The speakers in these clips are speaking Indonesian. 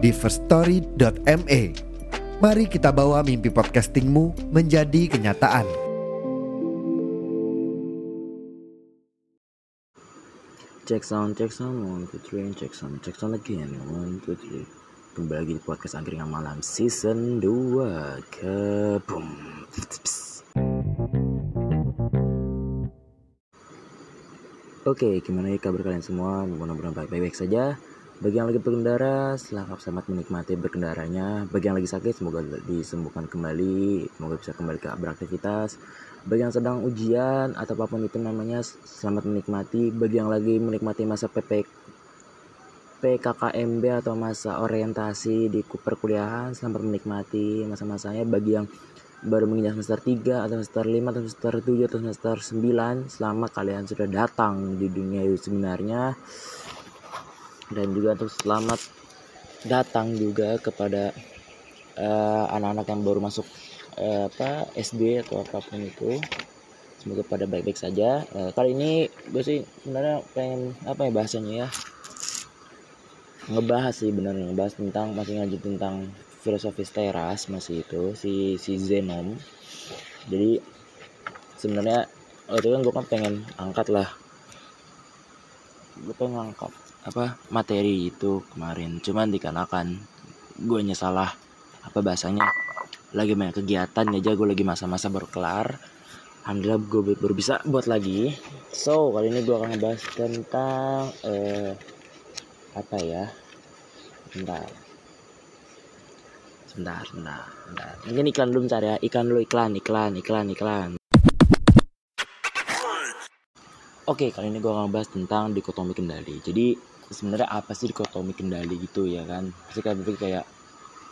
di firststory.me. Mari kita bawa mimpi podcastingmu menjadi kenyataan. Check sound, check sound, one, two, three, check sound, check sound again, one, two, three. Kembali lagi di podcast Angkringan Malam Season 2 ke boom. Oke, gimana ya kabar kalian semua? Mudah-mudahan baik-baik saja. Bagi yang lagi berkendara, selamat selamat menikmati berkendaranya. Bagi yang lagi sakit, semoga disembuhkan kembali, semoga bisa kembali ke beraktivitas. Bagi yang sedang ujian atau apa pun itu namanya, selamat menikmati. Bagi yang lagi menikmati masa PP PKKMB atau masa orientasi di perkuliahan, selamat menikmati masa-masanya. Bagi yang baru menginjak semester 3 atau semester 5 atau semester 7 atau semester 9 selama kalian sudah datang di dunia sebenarnya dan juga untuk selamat datang juga kepada anak anak-anak yang baru masuk uh, apa SD atau apa pun itu. Semoga pada baik-baik saja. Uh, kali ini gue sih sebenarnya pengen apa ya bahasanya ya? Ngebahas sih bener ngebahas tentang masih ngaji tentang filosofis teras masih itu si si Zenom. Jadi sebenarnya itu kan gue kan pengen angkat lah. Gue pengen angkat apa materi itu kemarin. Cuman dikarenakan gue nyesalah apa bahasanya lagi banyak kegiatan aja gue lagi masa-masa baru kelar. Alhamdulillah gue baru bisa buat lagi. So kali ini gue akan ngebahas tentang uh, Apa ya Bentar. Sebentar sebentar sebentar. Mungkin iklan dulu bentar ya. Iklan dulu iklan iklan iklan iklan. Oke, kali ini gue akan bahas tentang dikotomi kendali. Jadi sebenarnya apa sih dikotomi kendali gitu ya kan? Pasti kalian berpikir kayak,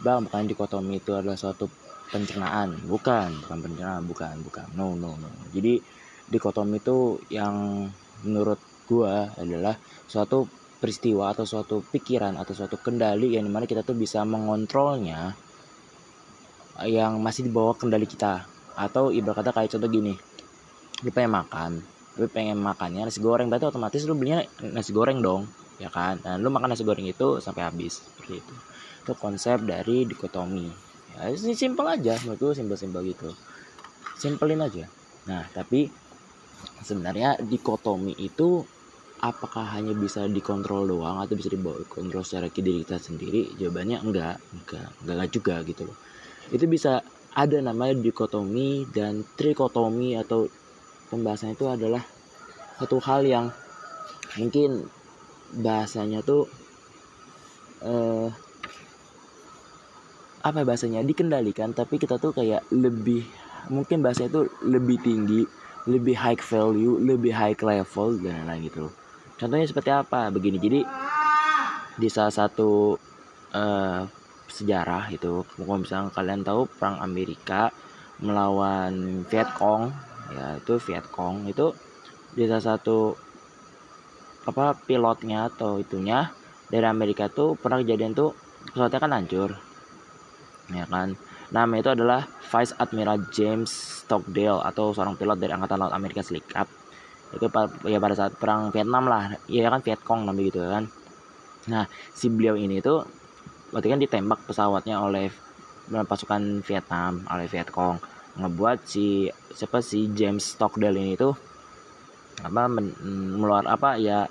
bang, bukan dikotomi itu adalah suatu pencernaan, bukan, bukan pencernaan, bukan, bukan, no, no, no. Jadi dikotomi itu yang menurut gue adalah suatu peristiwa atau suatu pikiran atau suatu kendali yang di mana kita tuh bisa mengontrolnya yang masih di bawah kendali kita atau ibarat kata kayak contoh gini lu pengen makan lu pengen makannya nasi goreng berarti otomatis lu belinya nasi goreng dong ya kan? Dan lu makan nasi goreng itu sampai habis seperti itu. Itu konsep dari dikotomi. Ya simpel aja menurut gue simpel-simpel gitu. Simpelin aja. Nah tapi sebenarnya dikotomi itu apakah hanya bisa dikontrol doang atau bisa dibawa kontrol secara diri kita sendiri? Jawabannya enggak enggak enggak juga gitu loh. Itu bisa ada namanya dikotomi dan trikotomi atau pembahasan itu adalah satu hal yang mungkin bahasanya tuh eh, apa bahasanya? Dikendalikan tapi kita tuh kayak lebih mungkin bahasanya itu lebih tinggi lebih high value lebih high level dan lain-lain gitu contohnya seperti apa? Begini jadi di salah satu uh, sejarah itu kalau misalnya kalian tahu perang Amerika melawan Vietcong ya itu Vietcong itu di salah satu apa pilotnya atau itunya dari Amerika tuh pernah kejadian tuh pesawatnya kan hancur. Ya kan? Nama itu adalah Vice Admiral James Stockdale atau seorang pilot dari Angkatan Laut Amerika Serikat. Itu ya pada saat perang Vietnam lah. Ya kan Vietcong namanya gitu kan. Nah si beliau ini tuh berarti kan ditembak pesawatnya oleh pasukan Vietnam oleh Vietcong ngebuat si siapa si James Stockdale ini tuh apa meluar apa ya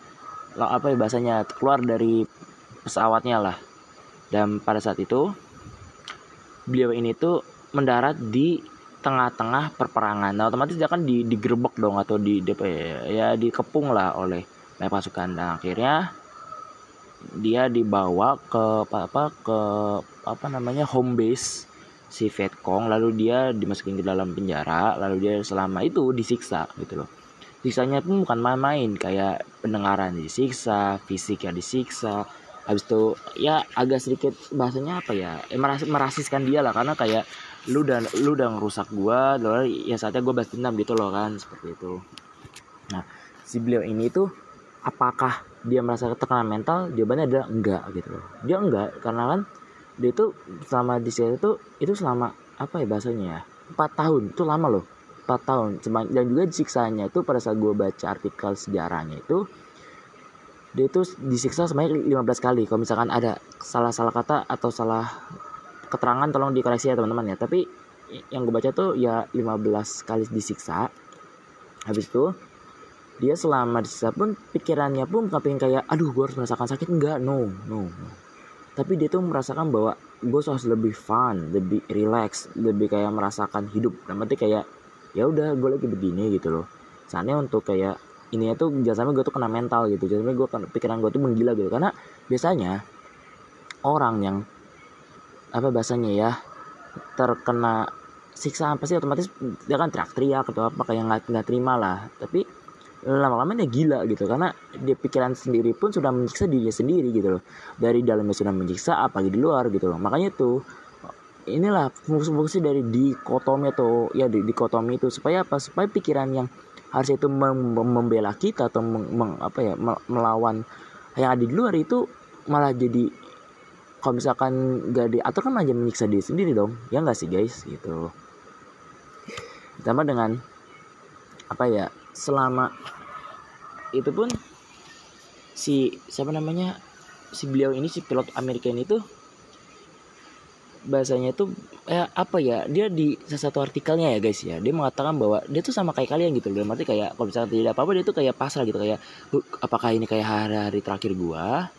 apa ya bahasanya keluar dari pesawatnya lah. Dan pada saat itu beliau ini tuh mendarat di tengah-tengah perperangan. Nah, otomatis dia kan di digerebek dong atau di, di ya, ya dikepung lah oleh pasukan. Dan akhirnya dia dibawa ke apa ke apa namanya home base si Vietcong lalu dia dimasukin ke dalam penjara. Lalu dia selama itu disiksa gitu loh siksanya pun bukan main-main kayak pendengaran disiksa fisik yang disiksa. Habis itu ya agak sedikit bahasanya apa ya eh, meras merasiskan dia lah karena kayak lu udah lu udah ngerusak gua lalu ya saatnya gua balas dendam gitu loh kan seperti itu. Nah si beliau ini tuh apakah dia merasa tekanan mental? Jawabannya adalah enggak gitu loh. Dia enggak karena kan dia itu selama di sini itu itu selama apa ya bahasanya ya empat tahun itu lama loh empat tahun. Dan juga siksanya itu pada saat gue baca artikel sejarahnya itu dia itu disiksa sebanyak 15 kali. Kalau misalkan ada salah-salah kata atau salah keterangan tolong dikoreksi ya teman-teman ya. Tapi yang gue baca tuh ya 15 kali disiksa. Habis itu dia selama disiksa pun pikirannya pun pengen kayak aduh gue harus merasakan sakit. Enggak no no, no. tapi dia tuh merasakan bahwa gue harus lebih fun lebih relax lebih kayak merasakan hidup. Nanti kayak ya udah gue lagi begini gitu loh. Soalnya untuk kayak ini tuh biasanya gue tuh kena mental gitu. Jadi gue kan pikiran gue tuh menggila gitu. Karena biasanya orang yang apa bahasanya ya terkena siksa apa sih otomatis dia kan teriak-teriak atau apa kayak nggak nggak terima lah. Tapi lama-lama dia gila gitu. Karena dia pikiran sendiri pun sudah menyiksa dirinya sendiri gitu loh. Dari dalamnya sudah menyiksa apalagi di luar gitu loh. Makanya tuh inilah fungsi-fungsi dari dikotomi atau ya di dikotomi itu. Supaya apa? Supaya pikiran yang harus itu mem membela kita atau meng, meng, apa ya melawan yang ada di luar itu malah jadi kalau misalkan gak diatur kan aja menyiksa diri sendiri dong. Ya nggak sih guys? Gitu. Ditambah dengan apa ya selama itu pun si siapa namanya si beliau ini si pilot Amerika ini tuh bahasanya itu eh, apa ya dia di salah satu artikelnya ya guys ya. Dia mengatakan bahwa dia tuh sama kayak kalian gitu. Loh berarti kayak kalau misalnya tidak apa-apa dia tuh kayak pasrah gitu. Kayak apakah ini kayak hari-hari terakhir gua?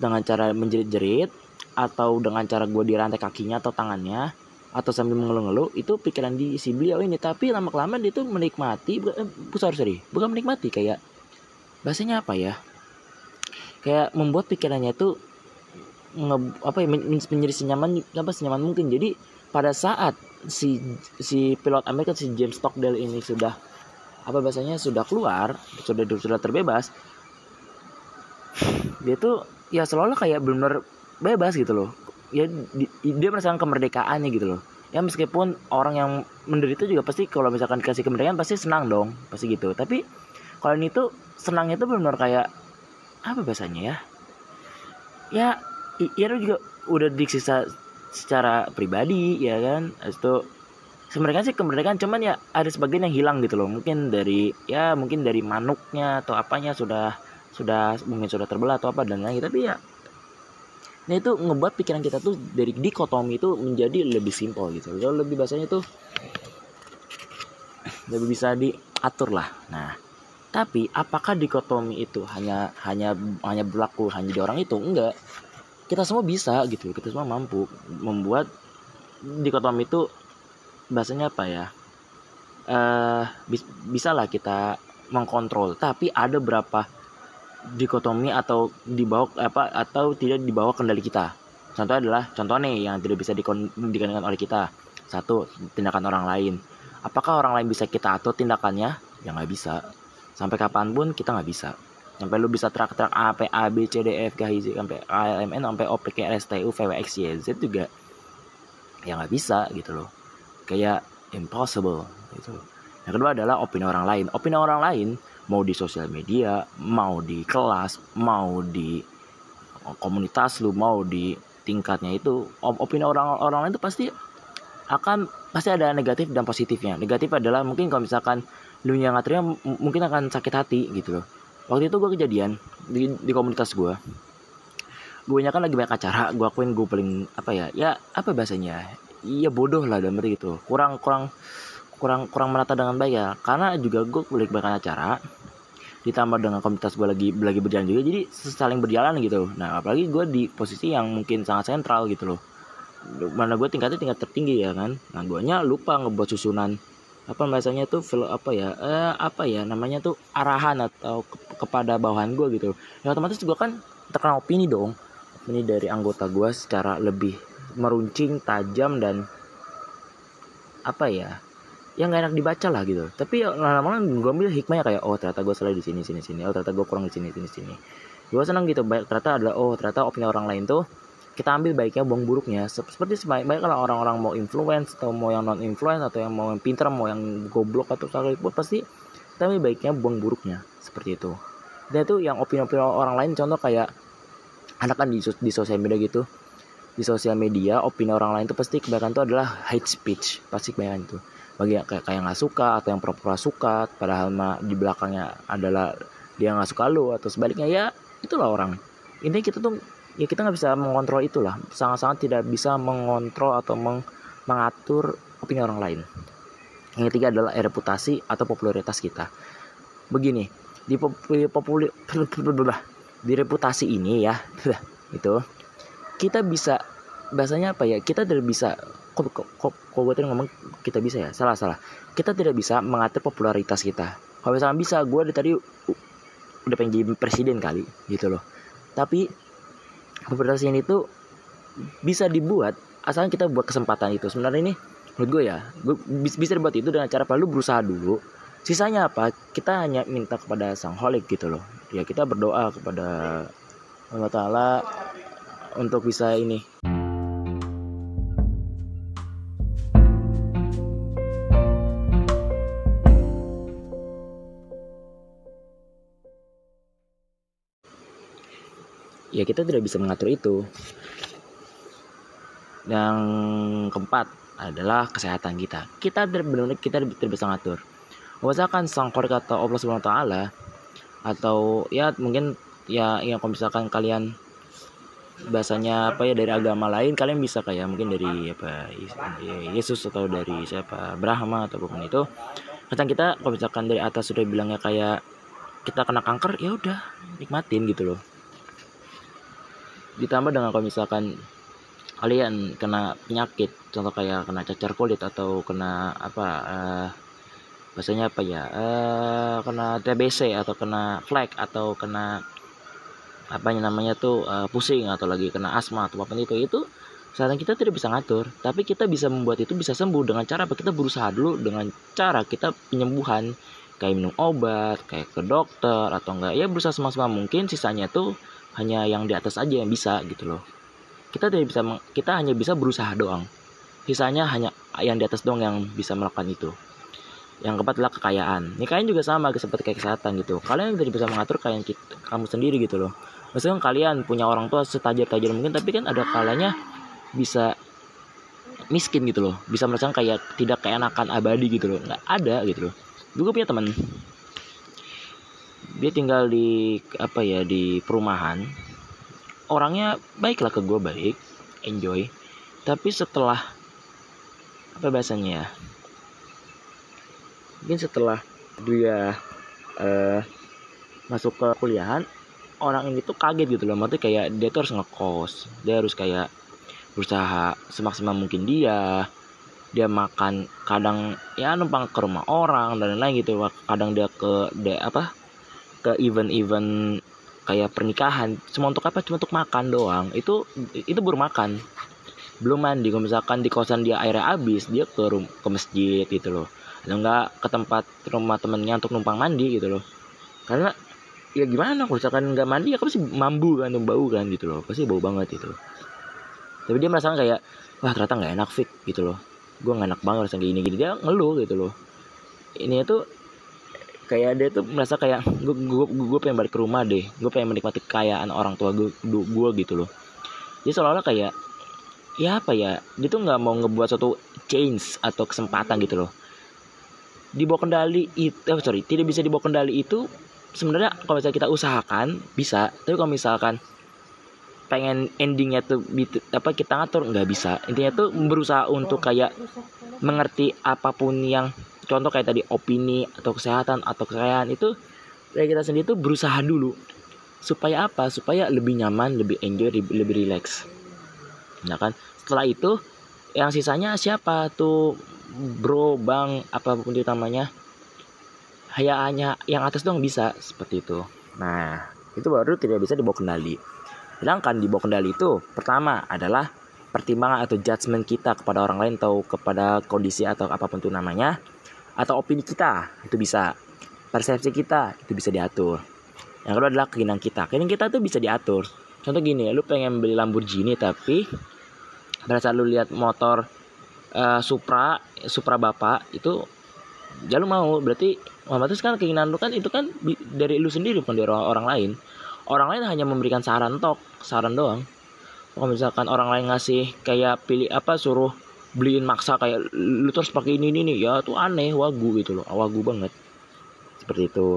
Dengan cara menjerit-jerit? Atau dengan cara gua dirantai kakinya atau tangannya? Atau sambil mengeluh-ngeluh? Itu pikiran di si beliau ini. Tapi lama kelamaan dia tuh menikmati bukan eh, sorry bukan menikmati kayak bahasanya apa ya? Kayak membuat pikirannya itu nge, apa ya menjadi senyaman apa senyaman mungkin. Jadi pada saat si si pilot Amerika si James Stockdale ini sudah apa bahasanya sudah keluar sudah sudah terbebas dia tuh ya seolah kayak benar bebas gitu loh. Ya di, dia merasakan kemerdekaannya gitu loh. Ya meskipun orang yang menderita juga pasti kalau misalkan dikasih kemerdekaan pasti senang dong pasti gitu. Tapi kalau ini tuh senangnya tuh benar kayak apa bahasanya ya? Ya iya lu juga udah disiksa secara pribadi ya kan? Itu sebenarnya sih kemerdekaan cuman ya ada sebagian yang hilang gitu loh. Mungkin dari ya mungkin dari manuknya atau apanya sudah sudah mungkin sudah terbelah atau apa dan lain tapi ya nah itu ngebuat pikiran kita tuh dari dikotomi itu menjadi lebih simpel gitu. Loh lebih bahasanya tuh lebih bisa diatur lah. Nah tapi apakah dikotomi itu hanya hanya hanya berlaku hanya di orang itu? Enggak kita semua bisa gitu kita semua mampu membuat dikotomi itu bahasanya apa ya uh, bis, bisa lah kita mengkontrol. Tapi ada berapa dikotomi atau dibawa apa atau tidak dibawa kendali kita? Contoh adalah contoh nih yang tidak bisa dikendalikan oleh kita. Satu tindakan orang lain. Apakah orang lain bisa kita atur tindakannya? Ya nggak bisa. Sampai kapan pun kita nggak bisa sampai lu bisa track-track A, P, A, B, C, D, F, G, H, I, J, sampai A, L, M, N, sampai O, P, Q, R, S, T, U, V, W, X, Y, Z juga ya nggak bisa gitu loh. Kayak impossible gitu. Yang kedua adalah opini orang lain. Opini orang lain mau di sosial media mau di kelas mau di komunitas lu mau di tingkatnya itu opini orang orang lain itu pasti akan pasti ada negatif dan positifnya. Negatif adalah mungkin kalau misalkan lu yang ngaturnya mungkin akan sakit hati gitu loh waktu itu gue kejadian di, di komunitas gue gue kan lagi banyak acara gue akuin gue paling apa ya ya apa bahasanya? Iya bodoh lah dan gitu. Kurang kurang kurang kurang menata dengan baik ya. Karena juga gue lagi banyak acara ditambah dengan komunitas gue lagi lagi berjalan juga jadi saling berjalan gitu. Nah apalagi gue di posisi yang mungkin sangat sentral gitu loh. Mana gue tingkatnya tingkat tertinggi ya kan? Nah gue nya lupa ngebuat susunan apa bahasanya tuh apa ya eh, apa ya namanya tuh arahan atau ke, kepada bawahan gue gitu. Ya otomatis gue kan terkena opini dong. Ini dari anggota gue secara lebih meruncing tajam dan apa ya yang gak enak dibaca lah gitu. Tapi lama-lama gue ambil hikmahnya kayak oh ternyata gue salah di sini sini sini. Oh ternyata gue kurang di sini sini sini. Gue senang gitu baik ternyata adalah oh ternyata opini orang lain tuh kita ambil baiknya buang buruknya. Seperti sebaik-baik kalau orang-orang mau influence atau mau yang non influence atau yang mau yang pintar mau yang goblok atau sekalipun pasti kita ambil baiknya buang buruknya. Seperti itu. Dan itu yang opini-opini orang lain contoh kayak anak kan di, di sosial media gitu. Di sosial media opini orang lain itu pasti kebanyakan itu adalah hate speech. Pasti kebanyakan itu bagi yang kayak yang nggak suka atau yang pura-pura suka padahal mah di belakangnya adalah dia nggak suka lo atau sebaliknya ya itulah orang. Intinya kita tuh ya kita nggak bisa mengontrol itulah. Sangat-sangat tidak bisa mengontrol atau meng mengatur opini orang lain. Yang ketiga adalah reputasi atau popularitas kita. Begini di populi, di reputasi ini ya itu kita bisa bahasanya apa ya kita tidak bisa kok kok kok, gue tadi ngomong kita bisa ya? Salah salah. Kita tidak bisa mengatur popularitas kita. Kalau misalnya bisa gue dari tadi udah pengen jadi presiden kali gitu loh. Tapi ini tuh bisa dibuat asalnya kita buat kesempatan itu. Sebenarnya ini menurut gue ya gue bisa dibuat itu dengan cara perlu berusaha dulu. Sisanya apa? Kita hanya minta kepada sang holik gitu loh. Ya kita berdoa kepada Allah Taala untuk bisa ini ya kita tidak bisa mengatur itu. Yang keempat adalah kesehatan kita. Kita benar-benar kita tidak bisa ngatur misalkan sang kata Allah Subhanahu Taala atau ya mungkin ya yang kalau misalkan kalian bahasanya apa ya dari agama lain kalian bisa kayak mungkin dari apa Yesus atau dari siapa Brahma atau apa pun itu. Kadang kita kalau misalkan dari atas sudah bilangnya kayak kita kena kanker ya udah nikmatin gitu loh ditambah dengan kalau misalkan kalian kena penyakit contoh kayak kena cacar kulit atau kena apa uh, bahasanya apa ya uh, kena TBC atau kena flek atau kena apa namanya tuh uh, pusing atau lagi kena asma atau apa itu itu sekarang kita tidak bisa ngatur. Tapi kita bisa membuat itu bisa sembuh dengan cara apa? Kita berusaha dulu dengan cara kita penyembuhan kayak minum obat kayak ke dokter atau enggak. Ya berusaha semaksimal mungkin sisanya tuh hanya yang di atas aja yang bisa gitu loh. Kita tidak bisa kita hanya bisa berusaha doang. Sisanya hanya yang di atas doang yang bisa melakukan itu. Yang keempat adalah kekayaan. Ini kalian juga sama seperti kayak kesehatan gitu. Kalian tidak bisa mengatur kalian kamu sendiri gitu loh. Maksudnya kalian punya orang tua setajir-tajir mungkin tapi kan ada kalanya bisa miskin gitu loh. Bisa merasakan kayak tidak keenakan abadi gitu loh. Nggak ada gitu loh. Gue punya teman dia tinggal di apa ya di perumahan. Orangnya baiklah ke gue baik enjoy. Tapi setelah apa bahasanya ya? Mungkin setelah dia uh, masuk ke kuliahan orang ini tuh kaget gitu loh. Maksudnya kayak dia tuh harus ngekos. Dia harus kayak berusaha semaksimal mungkin dia. Dia makan kadang ya numpang ke rumah orang dan lain-lain gitu. Kadang dia ke dia apa ke event-event kayak pernikahan. Cuma untuk apa? Cuma untuk makan doang. Itu itu baru makan. Belum mandi. Kalau misalkan di kosan dia airnya habis dia ke rum ke masjid gitu loh. Atau enggak ke tempat rumah temennya untuk numpang mandi gitu loh. Karena ya gimana? Kalau misalkan nggak mandi ya pasti mambu kan bau kan gitu loh. Pasti bau banget gitu tapi dia merasa kayak wah ternyata nggak enak fit gitu loh. Gue nggak enak banget rasanya gini gini dia ngeluh gitu loh. Ini tuh kayak dia tuh merasa kayak gue gue gue pengen balik ke rumah deh. Gue pengen menikmati kekayaan orang tua gue gue gitu loh. Jadi seolah-olah kayak ya apa ya dia tuh nggak mau ngebuat suatu change atau kesempatan gitu loh. Dibawa kendali itu eh, sorry tidak bisa dibawa kendali itu sebenarnya kalau misalnya kita usahakan bisa. Tapi kalau misalkan pengen endingnya tuh apa kita ngatur nggak bisa. Intinya tuh berusaha untuk kayak mengerti apa pun yang contoh kayak tadi opini atau kesehatan atau kekayaan itu dari kita sendiri tuh berusaha dulu. Supaya apa? Supaya lebih nyaman lebih enjoy lebih, lebih relax. Nah kan? Setelah itu yang sisanya siapa tuh? Bro bang apa pun itu namanya. Hanya yang atas dong bisa seperti itu. Nah itu baru tidak bisa dibawa kendali. Sedangkan dibawa kendali itu pertama adalah pertimbangan atau judgement kita kepada orang lain atau kepada kondisi atau apa pun itu namanya atau opini kita itu bisa. Persepsi kita itu bisa diatur. Yang kedua adalah keinginan kita. Keinginan kita tuh bisa diatur. Contoh gini lu pengen beli Lamborghini tapi pada saat lu lihat motor uh, Supra Supra bapak itu ya lu mau. Berarti otomatis kan keinginan lu kan itu kan dari lu sendiri bukan dari orang, orang lain. Orang lain hanya memberikan saran tok saran doang. Kalau misalkan orang lain ngasih kayak pilih apa suruh beliin maksa kayak lu terus pakai ini ini nih ya tuh aneh wagu gitu loh. Wagu banget. Seperti itu.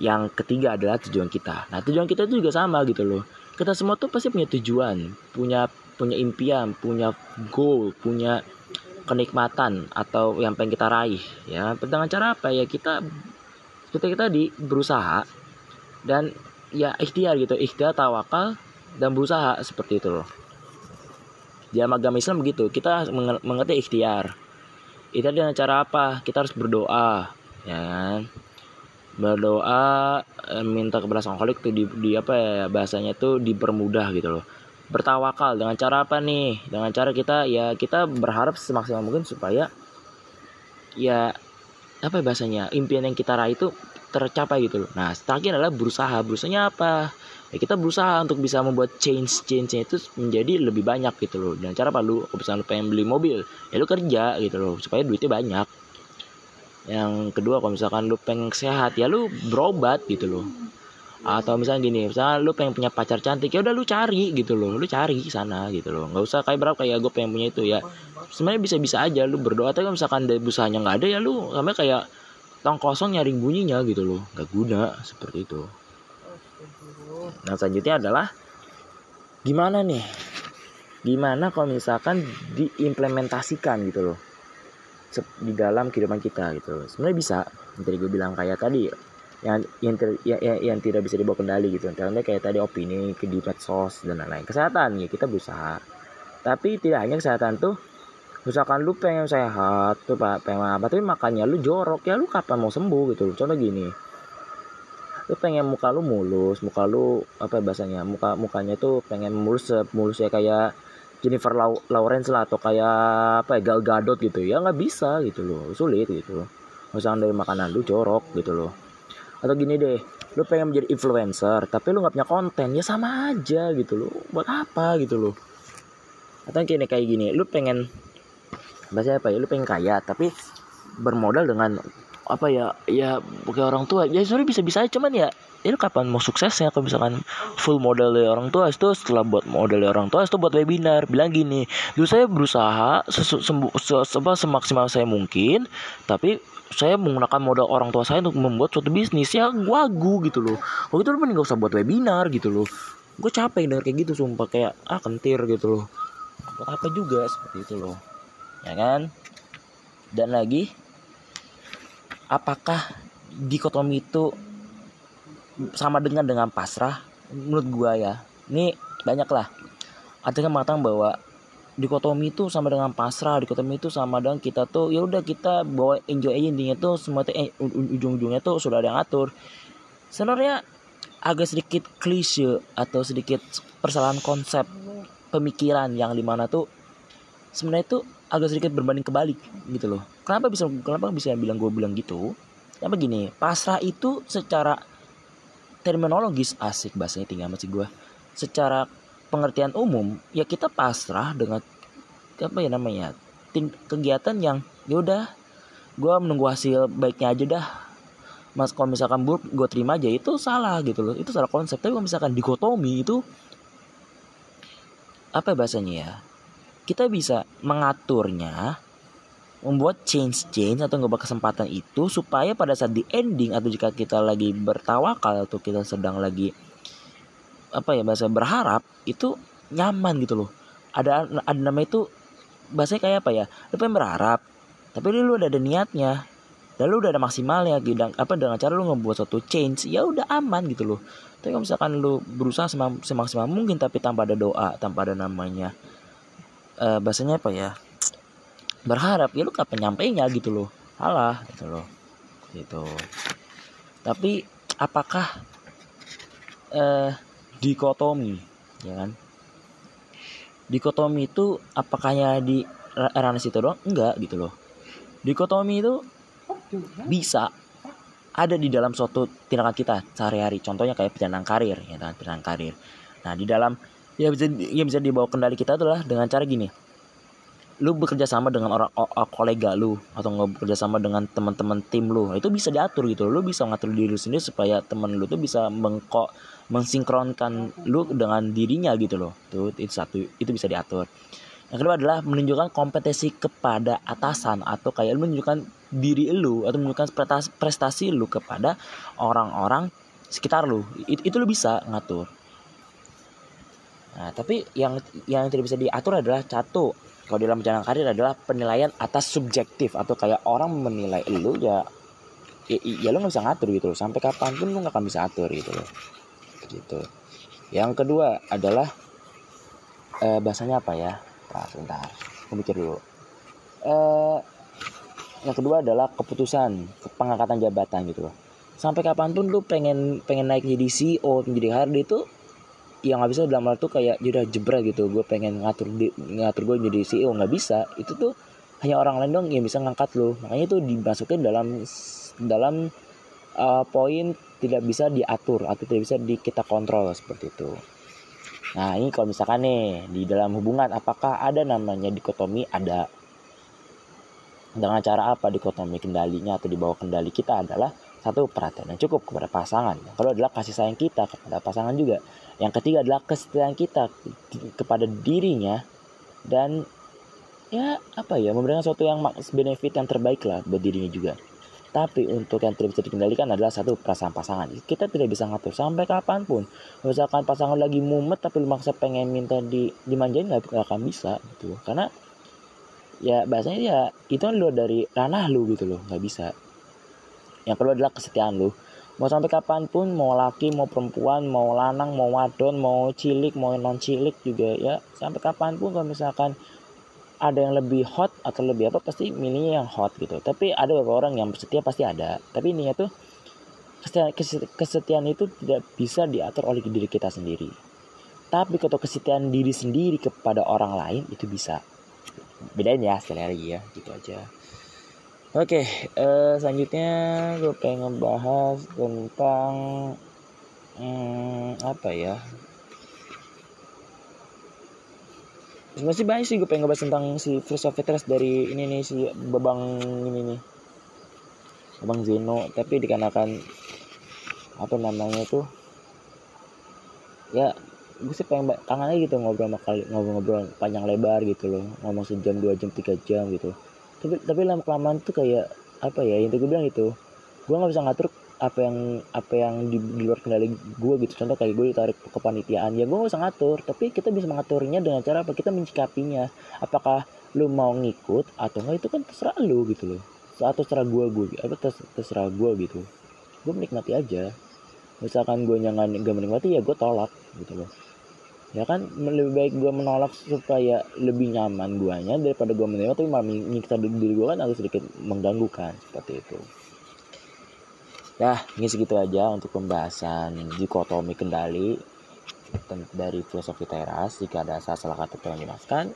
Yang ketiga adalah tujuan kita. Nah tujuan kita itu juga sama gitu loh. Kita semua tuh pasti punya tujuan punya punya impian punya goal punya kenikmatan atau yang pengen kita raih ya. Dengan cara apa? Ya kita seperti kita di berusaha dan ya ikhtiar gitu. Ikhtiar tawakal dan berusaha seperti itu loh di agama Islam begitu kita mengerti ikhtiar. Itu dengan cara apa? Kita harus berdoa ya kan? Berdoa eh, minta kepada sang khalik tuh di, di apa ya bahasanya tuh dipermudah gitu loh. Bertawakal dengan cara apa nih? Dengan cara kita ya kita berharap semaksimal mungkin supaya ya apa ya bahasanya impian yang kita raih itu tercapai gitu loh. Nah terakhir adalah berusaha. Berusahanya apa ya kita berusaha untuk bisa membuat change change itu menjadi lebih banyak gitu loh. Dengan cara apa? Lu kalau misalnya lu pengen beli mobil ya lu kerja gitu loh supaya duitnya banyak. Yang kedua kalau misalkan lu pengen sehat ya lu berobat gitu loh. Atau misalnya gini misalnya lu pengen punya pacar cantik ya udah lu cari gitu loh. Lu cari sana gitu loh. Nggak usah kayak berapa kayak gue pengen punya itu ya. Sebenarnya bisa bisa aja lu berdoa tapi misalkan dari busanya nggak ada ya lu sampai kayak tong kosong nyaring bunyinya gitu loh. Nggak guna seperti itu nah selanjutnya adalah gimana nih? Gimana kalau misalkan diimplementasikan gitu loh? Di dalam kehidupan kita gitu loh. Sebenarnya bisa tadi gue bilang kayak tadi yang yang, ter, yang, yang, yang tidak bisa dibawa kendali gitu. Contohnya kayak tadi opini ke di medsos dan lain-lain. Kesehatan ya kita berusaha. Tapi tidak hanya kesehatan tuh misalkan lu pengen sehat tuh pak pengen apa tapi makannya lu jorok ya lu kapan mau sembuh gitu loh? Contoh gini lu pengen muka lu mulus muka lu apa bahasanya muka mukanya tuh pengen mulus mulus ya kayak Jennifer Lawrence lah atau kayak apa ya Gal Gadot gitu. Ya nggak bisa gitu loh sulit gitu misalkan dari makanan lu jorok gitu loh. Atau gini deh lu pengen menjadi influencer tapi lu nggak punya konten ya sama aja gitu loh. Buat apa gitu loh. Atau gini kayak gini lu pengen bahasa apa ya lu pengen kaya tapi bermodal dengan apa ya ya kayak orang tua. Ya sebenarnya bisa bisa aja cuman ya ini kapan mau suksesnya kalau misalkan full modal dari orang tua itu setelah buat modal dari orang tua itu buat webinar. Bilang gini dulu saya berusaha sesu, semaksimal saya mungkin tapi saya menggunakan modal orang tua saya untuk membuat suatu bisnis. Ya wagu gitu loh. Kalau gitu lu mending gak usah buat webinar gitu loh. Gue capek denger kayak gitu sumpah kayak ah kentir gitu loh. Apa juga seperti itu loh. Ya kan? Dan lagi apakah dikotomi itu sama dengan dengan pasrah? Menurut gue ya. Ini banyak lah. Ada yang mengatakan bahwa dikotomi itu sama dengan pasrah dikotomi itu sama dengan kita tuh ya udah kita bawa enjoy aja intinya tuh semua tuh eh, ujung-ujungnya tuh sudah ada yang atur sebenarnya agak sedikit klise atau sedikit persalahan konsep pemikiran yang di mana tuh sebenarnya itu agak sedikit berbanding kebalik gitu loh. Kenapa bisa kenapa bisa bilang gue bilang gitu? Ya begini pasrah itu secara terminologis asik bahasanya tinggal masih gue secara pengertian umum ya kita pasrah dengan apa ya namanya kegiatan yang ya udah gue menunggu hasil baiknya aja dah. Mas kalau misalkan buruk gue terima aja. Itu salah gitu loh. Itu salah konsep. Tapi kalau misalkan dikotomi itu apa ya bahasanya ya kita bisa mengaturnya membuat change change atau nggak kesempatan itu supaya pada saat di ending atau jika kita lagi bertawakal atau kita sedang lagi apa ya bahasa berharap itu nyaman gitu loh. Ada ada nama itu bahasanya kayak apa ya lu pengen berharap tapi lu udah ada niatnya dan lu udah ada maksimalnya gitu apa dengan cara lu ngebuat suatu change ya udah aman gitu loh. Tapi kalau misalkan lu berusaha semaksimal mungkin tapi tanpa ada doa tanpa ada namanya uh, bahasanya apa ya? Berharap ya lu kapan nyampainya? gitu loh. Salah gitu loh. Gitu. Tapi apakah uh, dikotomi ya kan? Dikotomi itu apakahnya di ranah situ doang? Enggak gitu loh. Dikotomi itu bisa ada di dalam suatu tindakan kita sehari-hari. Contohnya kayak perjalanan karir ya kan? Karir. Nah di dalam ya bisa ya bisa dibawa kendali kita adalah dengan cara gini. Lu bekerja sama dengan orang kolega lu atau nggak bekerja sama dengan teman-teman tim lu itu bisa diatur gitu. Lu bisa ngatur diri lu sendiri supaya teman lu tuh bisa mengkok mensinkronkan lu dengan dirinya gitu loh. Tuh itu satu itu bisa diatur. Yang kedua adalah menunjukkan kompetensi kepada atasan atau kayak lu menunjukkan diri lu atau menunjukkan prestasi, prestasi lu kepada orang-orang sekitar lu. Itu, itu lu bisa ngatur nah tapi yang yang tidak bisa diatur adalah satu kalau dalam perjalanan karir adalah penilaian atas subjektif atau kayak orang menilai lu ya ya, ya lu nggak bisa ngatur gitu loh. Sampai kapan pun lu nggak akan bisa atur gitu loh. Gitu. Yang kedua adalah eh, bahasanya apa ya? Nah, sebentar. Aku dulu. Eh, yang kedua adalah keputusan pengangkatan jabatan gitu loh. Sampai kapan pun lu pengen pengen naik jadi CEO menjadi HRD itu yang nggak bisa dalam arti kayak udah jebret gitu. Gue pengen ngatur di, ngatur gue jadi CEO nggak bisa. Itu tuh hanya orang lain dong yang bisa ngangkat lo makanya itu dimasukin dalam dalam uh, poin tidak bisa diatur atau tidak bisa di kita kontrol seperti itu. Nah ini kalau misalkan nih di dalam hubungan apakah ada namanya dikotomi? Ada. Dengan cara apa dikotomi kendalinya atau dibawa kendali kita adalah satu perhatian yang cukup kepada pasangan. Yang kedua adalah kasih sayang kita kepada pasangan juga. Yang ketiga adalah kesetiaan kita kepada dirinya dan ya apa ya memberikan sesuatu yang benefit yang terbaik lah buat dirinya juga. Tapi untuk yang tidak bisa dikendalikan adalah satu perasaan pasangan. Kita tidak bisa ngatur sampai kapan pun. Misalkan pasangan lagi mumet tapi lu maksa pengen minta di dimanjain nggak akan bisa gitu. Karena ya bahasanya ya itu kan dari ranah lu gitu loh nggak bisa yang kedua adalah kesetiaan lu. Mau sampai kapan pun mau laki mau perempuan mau lanang mau wadon mau cilik mau non cilik juga ya. Sampai kapan pun kalau misalkan ada yang lebih hot atau lebih apa pasti milihnya yang hot gitu. Tapi ada beberapa orang yang setia pasti ada. Tapi ini tuh kesetiaan, kesetiaan itu tidak bisa diatur oleh diri kita sendiri. Tapi kalau kesetiaan diri sendiri kepada orang lain itu bisa. Bedain ya sekali lagi ya gitu aja Oke, uh, selanjutnya gue pengen ngebahas tentang hmm, apa ya? Masih banyak sih gue pengen ngebahas tentang si First of Interest dari ini nih si Babang ini nih. Babang Zeno, tapi dikarenakan apa namanya tuh ya gue sih pengen kangen aja gitu ngobrol sama kali ngobrol-ngobrol panjang lebar gitu loh ngomong sejam dua jam tiga jam gitu tapi tapi lama kelamaan tuh kayak apa ya yang gue bilang itu gue nggak bisa ngatur apa yang apa yang di, di luar kendali gue gitu. Contoh kayak gue ditarik ke kepanitiaan ya gue nggak usah ngatur. Tapi kita bisa mengaturnya dengan cara apa? Kita mencikapinya apakah lu mau ngikut atau enggak itu kan terserah lu gitu loh. Atau terserah gue gue apa terserah gue gitu. Gue menikmati aja. Misalkan gue jangan gak menikmati ya gue tolak gitu loh ya kan lebih baik gue menolak supaya lebih nyaman guanya daripada gue menerima tapi malah nyiksa diri gue kan agak sedikit mengganggu kan seperti itu. Ya ini segitu aja untuk pembahasan dikotomi kendali dari filosofi teras. Jika ada salah salah kata yang dimasukkan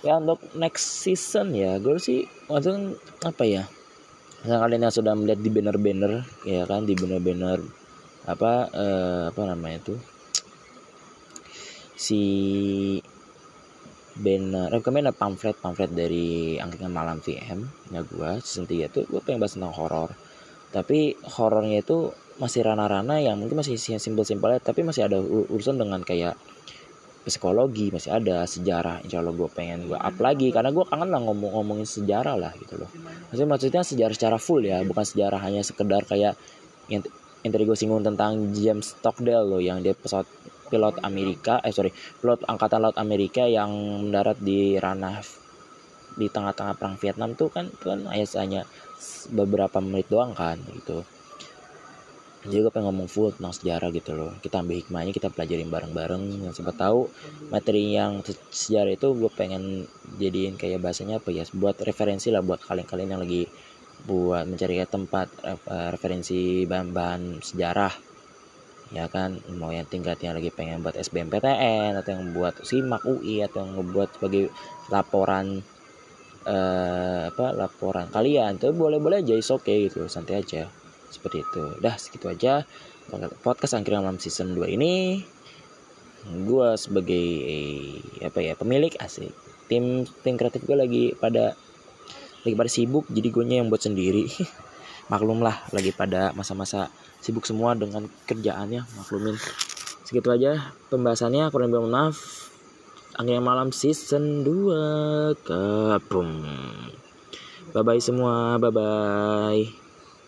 ya untuk next season ya gue sih maksudnya apa ya? Misalnya kalian yang sudah melihat di banner-banner ya kan di banner-banner apa eh, apa namanya itu si band rekomend pamflet pamflet dari angkringan malam VM nya gue season 3 tuh gue pengen bahas tentang horor. Tapi horornya itu masih rana-rana yang mungkin masih simpel-simpel ya tapi masih ada urusan dengan kayak psikologi masih ada sejarah insya Allah gue pengen gue up lagi karena gue kangen lah ngomong ngomongin sejarah lah gitu loh. Maksudnya maksudnya sejarah secara full ya bukan sejarah hanya sekedar kayak yang yang tadi gue singgung tentang James Stockdale loh yang dia pesawat pilot Amerika eh sorry pilot angkatan laut Amerika yang mendarat di ranah di tengah-tengah perang Vietnam tuh kan tuh kan hanya beberapa menit doang kan gitu. Jadi gue pengen ngomong full tentang sejarah gitu loh. Kita ambil hikmahnya kita pelajarin bareng-bareng. Yang sempat tahu materi yang sejarah itu gue pengen jadiin kayak bahasanya apa ya buat referensi lah buat kalian-kalian yang lagi buat mencari tempat eh, referensi bahan-bahan sejarah ya kan mau yang tingkatnya lagi pengen buat SBMPTN atau yang buat SIMAK UI atau yang ngebuat sebagai laporan eh, apa laporan kalian tuh boleh-boleh aja is oke okay, gitu santai aja seperti itu. Dah segitu aja podcast angkringan malam season 2 ini. Gue sebagai apa ya pemilik asik. Tim tim kreatif gue lagi pada lagi pada sibuk jadi gue yang buat sendiri. Maklum lah lagi pada masa-masa sibuk semua dengan kerjaannya maklumin. Segitu aja pembahasannya kurang lebih maaf angin malam season 2 kapung bye bye semua bye bye